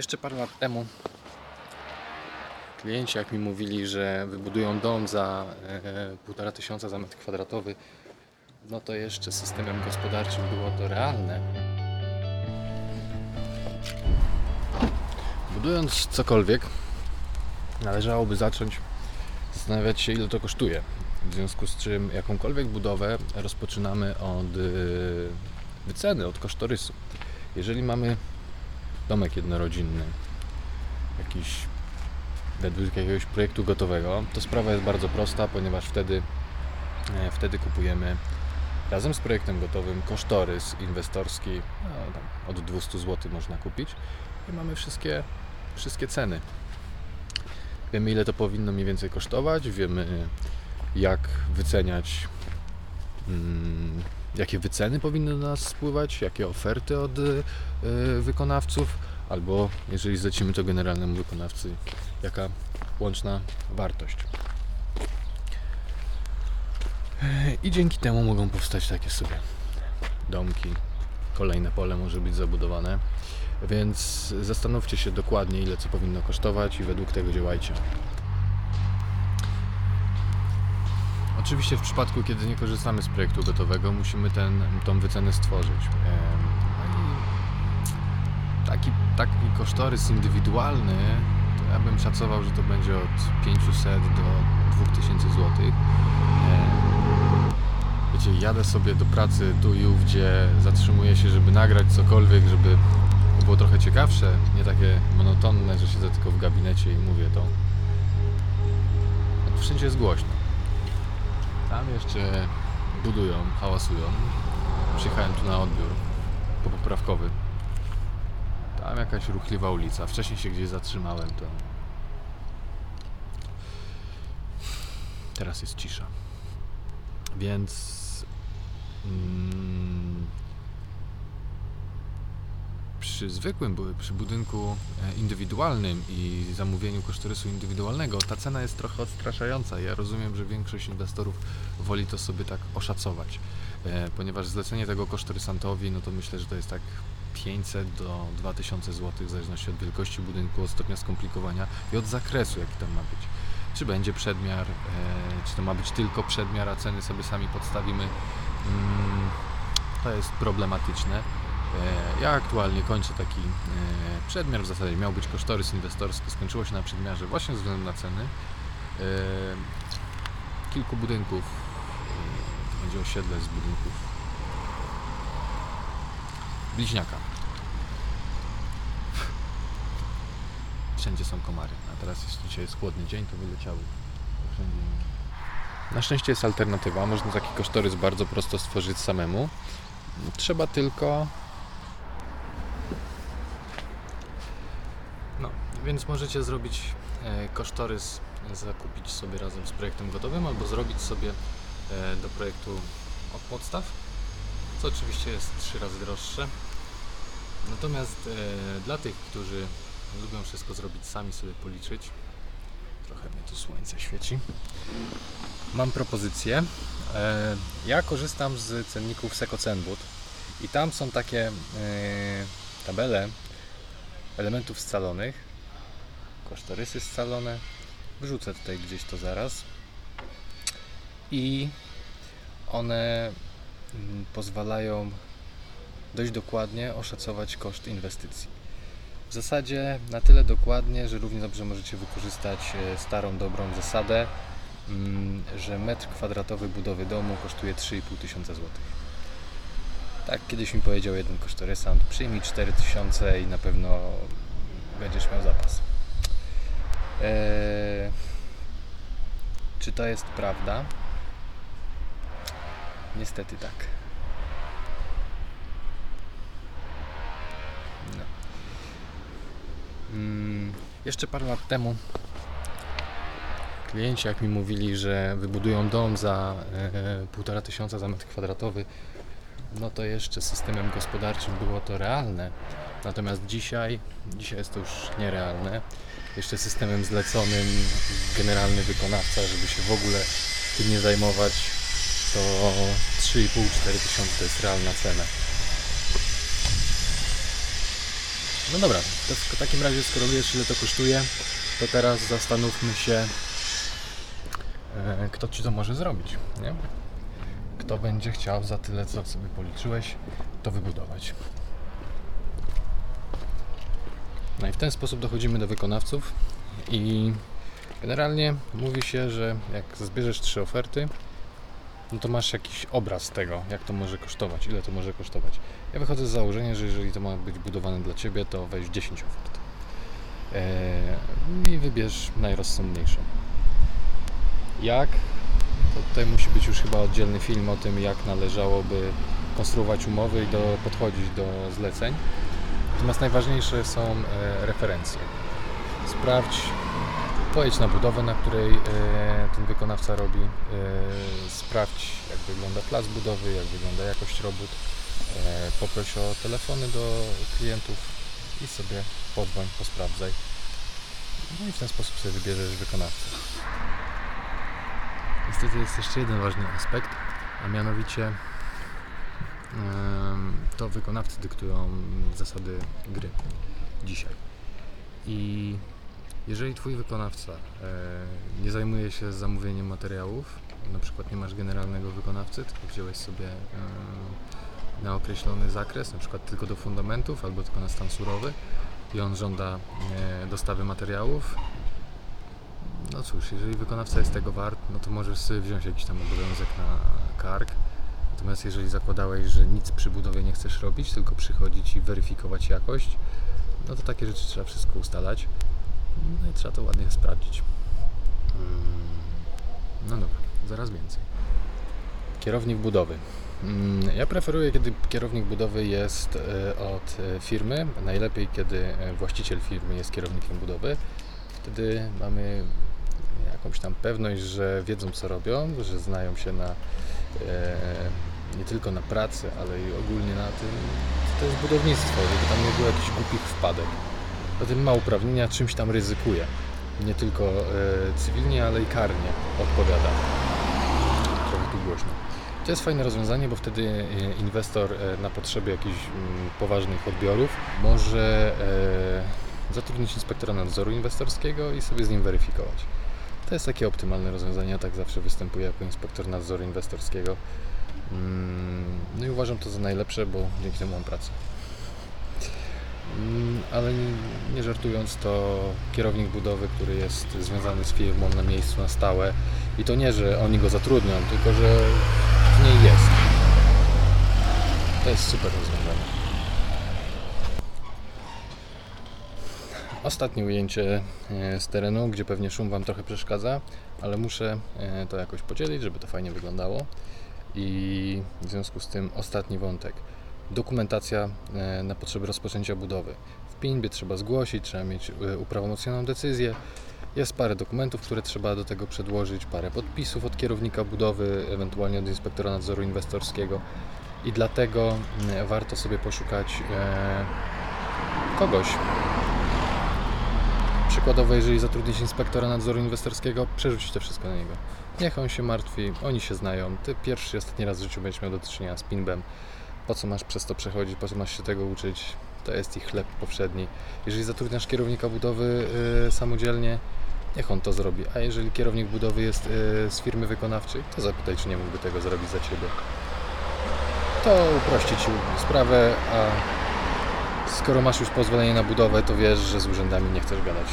Jeszcze parę lat temu klienci jak mi mówili, że wybudują dom za e, półtora tysiąca za metr kwadratowy, no to jeszcze systemem gospodarczym było to realne. Budując cokolwiek, należałoby zacząć zastanawiać się, ile to kosztuje. W związku z czym jakąkolwiek budowę rozpoczynamy od y, wyceny, od kosztorysu. Jeżeli mamy domek jednorodzinny, jakiś według jakiegoś projektu gotowego, to sprawa jest bardzo prosta, ponieważ wtedy, e, wtedy kupujemy razem z projektem gotowym kosztorys inwestorski, no, od 200 zł można kupić i mamy wszystkie, wszystkie ceny. Wiemy ile to powinno mniej więcej kosztować, wiemy jak wyceniać, mm, jakie wyceny powinny do nas spływać, jakie oferty od y, wykonawców, albo jeżeli zlecimy to generalnemu wykonawcy, jaka łączna wartość. I dzięki temu mogą powstać takie sobie domki. Kolejne pole może być zabudowane. Więc zastanówcie się dokładnie, ile co powinno kosztować i według tego działajcie. Oczywiście w przypadku, kiedy nie korzystamy z projektu gotowego, musimy ten, tą wycenę stworzyć. No taki, taki kosztorys indywidualny, to ja bym szacował, że to będzie od 500 do 2000 zł. Wiecie, jadę sobie do pracy tu i ówdzie, zatrzymuję się, żeby nagrać cokolwiek, żeby było trochę ciekawsze, nie takie monotonne, że siedzę tylko w gabinecie i mówię to. Wszędzie jest głośno. Tam jeszcze budują, hałasują. Przyjechałem tu na odbiór poprawkowy. Tam jakaś ruchliwa ulica. Wcześniej się gdzieś zatrzymałem, to teraz jest cisza. Więc mm, przy zwykłym, przy budynku e, indywidualnym i zamówieniu kosztorysu indywidualnego ta cena jest trochę odstraszająca. Ja rozumiem, że większość inwestorów woli to sobie tak oszacować, e, ponieważ zlecenie tego kosztorysantowi, no to myślę, że to jest tak 500 do 2000 zł w zależności od wielkości budynku, od stopnia skomplikowania i od zakresu, jaki tam ma być. Czy będzie przedmiar, e, czy to ma być tylko przedmiar, a ceny sobie sami podstawimy. Mm, to jest problematyczne. E, Ja aktualnie kończę taki e, przedmiar, w zasadzie miał być kosztorys inwestorski, skończyło się na przedmiarze właśnie ze względu na ceny. E, Kilku budynków, to będzie osiedle z budynków bliźniaka. Wszędzie są komary, a teraz jest, dzisiaj jest chłodny dzień, to wyleciały wszędzie. Na szczęście jest alternatywa, można taki kosztorys bardzo prosto stworzyć samemu. Trzeba tylko No, więc możecie zrobić e, kosztorys, zakupić sobie razem z projektem gotowym, albo zrobić sobie e, do projektu od podstaw, co oczywiście jest trzy razy droższe. Natomiast e, dla tych, którzy lubią wszystko zrobić sami, sobie policzyć, trochę mnie tu słońce świeci, mam propozycję. Ja korzystam z cenników Sekocenbud i tam są takie tabele elementów scalonych, kosztorysy scalone. Wrzucę tutaj gdzieś to zaraz. I one mm, pozwalają dość dokładnie oszacować koszt inwestycji. W zasadzie na tyle dokładnie, że równie dobrze możecie wykorzystać e, starą, dobrą zasadę, mm, że metr kwadratowy budowy domu kosztuje 3,5 tysiąca złotych. Tak kiedyś mi powiedział jeden kosztorysant, przyjmij 4000 i na pewno będziesz miał zapas. Eee, czy to jest prawda? Niestety tak. No. Mm, jeszcze parę lat temu klienci jak mi mówili, że wybudują dom za e, półtora tysiąca za metr kwadratowy, no to jeszcze systemem gospodarczym było to realne. Natomiast dzisiaj, dzisiaj jest to już nierealne. Jeszcze systemem zleconym generalny wykonawca, żeby się w ogóle tym nie zajmować, to 3,5-4 tysiące to jest realna cena. No dobra, to w takim razie skoro wiesz ile to kosztuje, to teraz zastanówmy się, e, kto Ci to może zrobić, nie? Kto będzie chciał za tyle, co sobie policzyłeś, to wybudować. No i w ten sposób dochodzimy do wykonawców i generalnie mówi się, że jak zbierzesz trzy oferty, no to masz jakiś obraz tego, jak to może kosztować, ile to może kosztować. Ja wychodzę z założenia, że jeżeli to ma być budowane dla Ciebie, to weź 10 ofert eee, i wybierz najrozsądniejszą. Jak? To tutaj musi być już chyba oddzielny film o tym, jak należałoby konstruować umowy i do, podchodzić do zleceń. Natomiast najważniejsze są e, referencje. Sprawdź, pojedź na budowę, na której e, ten wykonawca robi. E, sprawdź, jak wygląda plac budowy, jak wygląda jakość robót. Poproś o telefony do klientów i sobie podzwoń, posprawdzaj. No i w ten sposób sobie wybierzesz wykonawcę. Niestety jest jeszcze jeden ważny aspekt, a mianowicie to wykonawcy dyktują zasady gry dzisiaj. I jeżeli Twój wykonawca e, nie zajmuje się zamówieniem materiałów, na przykład nie masz generalnego wykonawcy, tylko wziąłeś sobie e, na określony zakres, na przykład tylko do fundamentów albo tylko na stan surowy i on żąda e, dostawy materiałów, no cóż, jeżeli wykonawca jest tego wart, no to możesz sobie wziąć jakiś tam obowiązek na kark. Natomiast jeżeli zakładałeś, że nic przy budowie nie chcesz robić, tylko przychodzić i weryfikować jakość, no to takie rzeczy trzeba wszystko ustalać. No i trzeba to ładnie sprawdzić. Mm, No dobra, zaraz więcej. Kierownik budowy. Mm, Ja preferuję, kiedy kierownik budowy jest e, od e, firmy. Najlepiej, kiedy e, właściciel firmy jest kierownikiem budowy. Wtedy mamy jakąś tam pewność, że wiedzą co robią, że znają się na nie tylko na pracy, ale i ogólnie na tym, to jest budownictwo, żeby tam nie było jakichś głupich wpadek. Zatem ma uprawnienia, czymś tam ryzykuje. Nie tylko e, cywilnie, ale i karnie odpowiada. Trochę tu głośno. To jest fajne rozwiązanie, bo wtedy e, inwestor e, na potrzeby jakichś mm, poważnych odbiorów może e, zatrudnić inspektora nadzoru inwestorskiego i sobie z nim weryfikować. To jest takie optymalne rozwiązanie, ja tak zawsze występuję jako inspektor nadzoru inwestorskiego. Mm, No i uważam to za najlepsze, bo dzięki temu mam pracę. Mm, Ale nie, żartując, to kierownik budowy, który jest związany z firmą na miejscu na stałe i to nie, że oni go zatrudnią, tylko że w niej jest. To jest super rozwiązanie. Ostatnie ujęcie e, z terenu, gdzie pewnie szum Wam trochę przeszkadza, ale muszę e, to jakoś podzielić, żeby to fajnie wyglądało. I w związku z tym ostatni wątek. Dokumentacja e, na potrzeby rozpoczęcia budowy. W PINB trzeba zgłosić, trzeba mieć e, uprawomocnioną decyzję. Jest parę dokumentów, które trzeba do tego przedłożyć, parę podpisów od kierownika budowy, ewentualnie od inspektora nadzoru inwestorskiego. I dlatego mm, warto sobie poszukać e, kogoś, Przykładowo, jeżeli zatrudnić inspektora nadzoru inwestorskiego, przerzucić to wszystko na niego. Niech on się martwi, oni się znają. Ty pierwszy i ostatni raz w życiu będziesz miał do czynienia z pinbem. Po co masz przez to przechodzić, po co masz się tego uczyć? To jest ich chleb powszedni. Jeżeli zatrudniasz kierownika budowy y, samodzielnie, niech on to zrobi. A jeżeli kierownik budowy jest y, z firmy wykonawczej, to zapytaj, czy nie mógłby tego zrobić za ciebie. To uprości ci sprawę, a skoro masz już pozwolenie na budowę, to wiesz, że z urzędami nie chcesz gadać.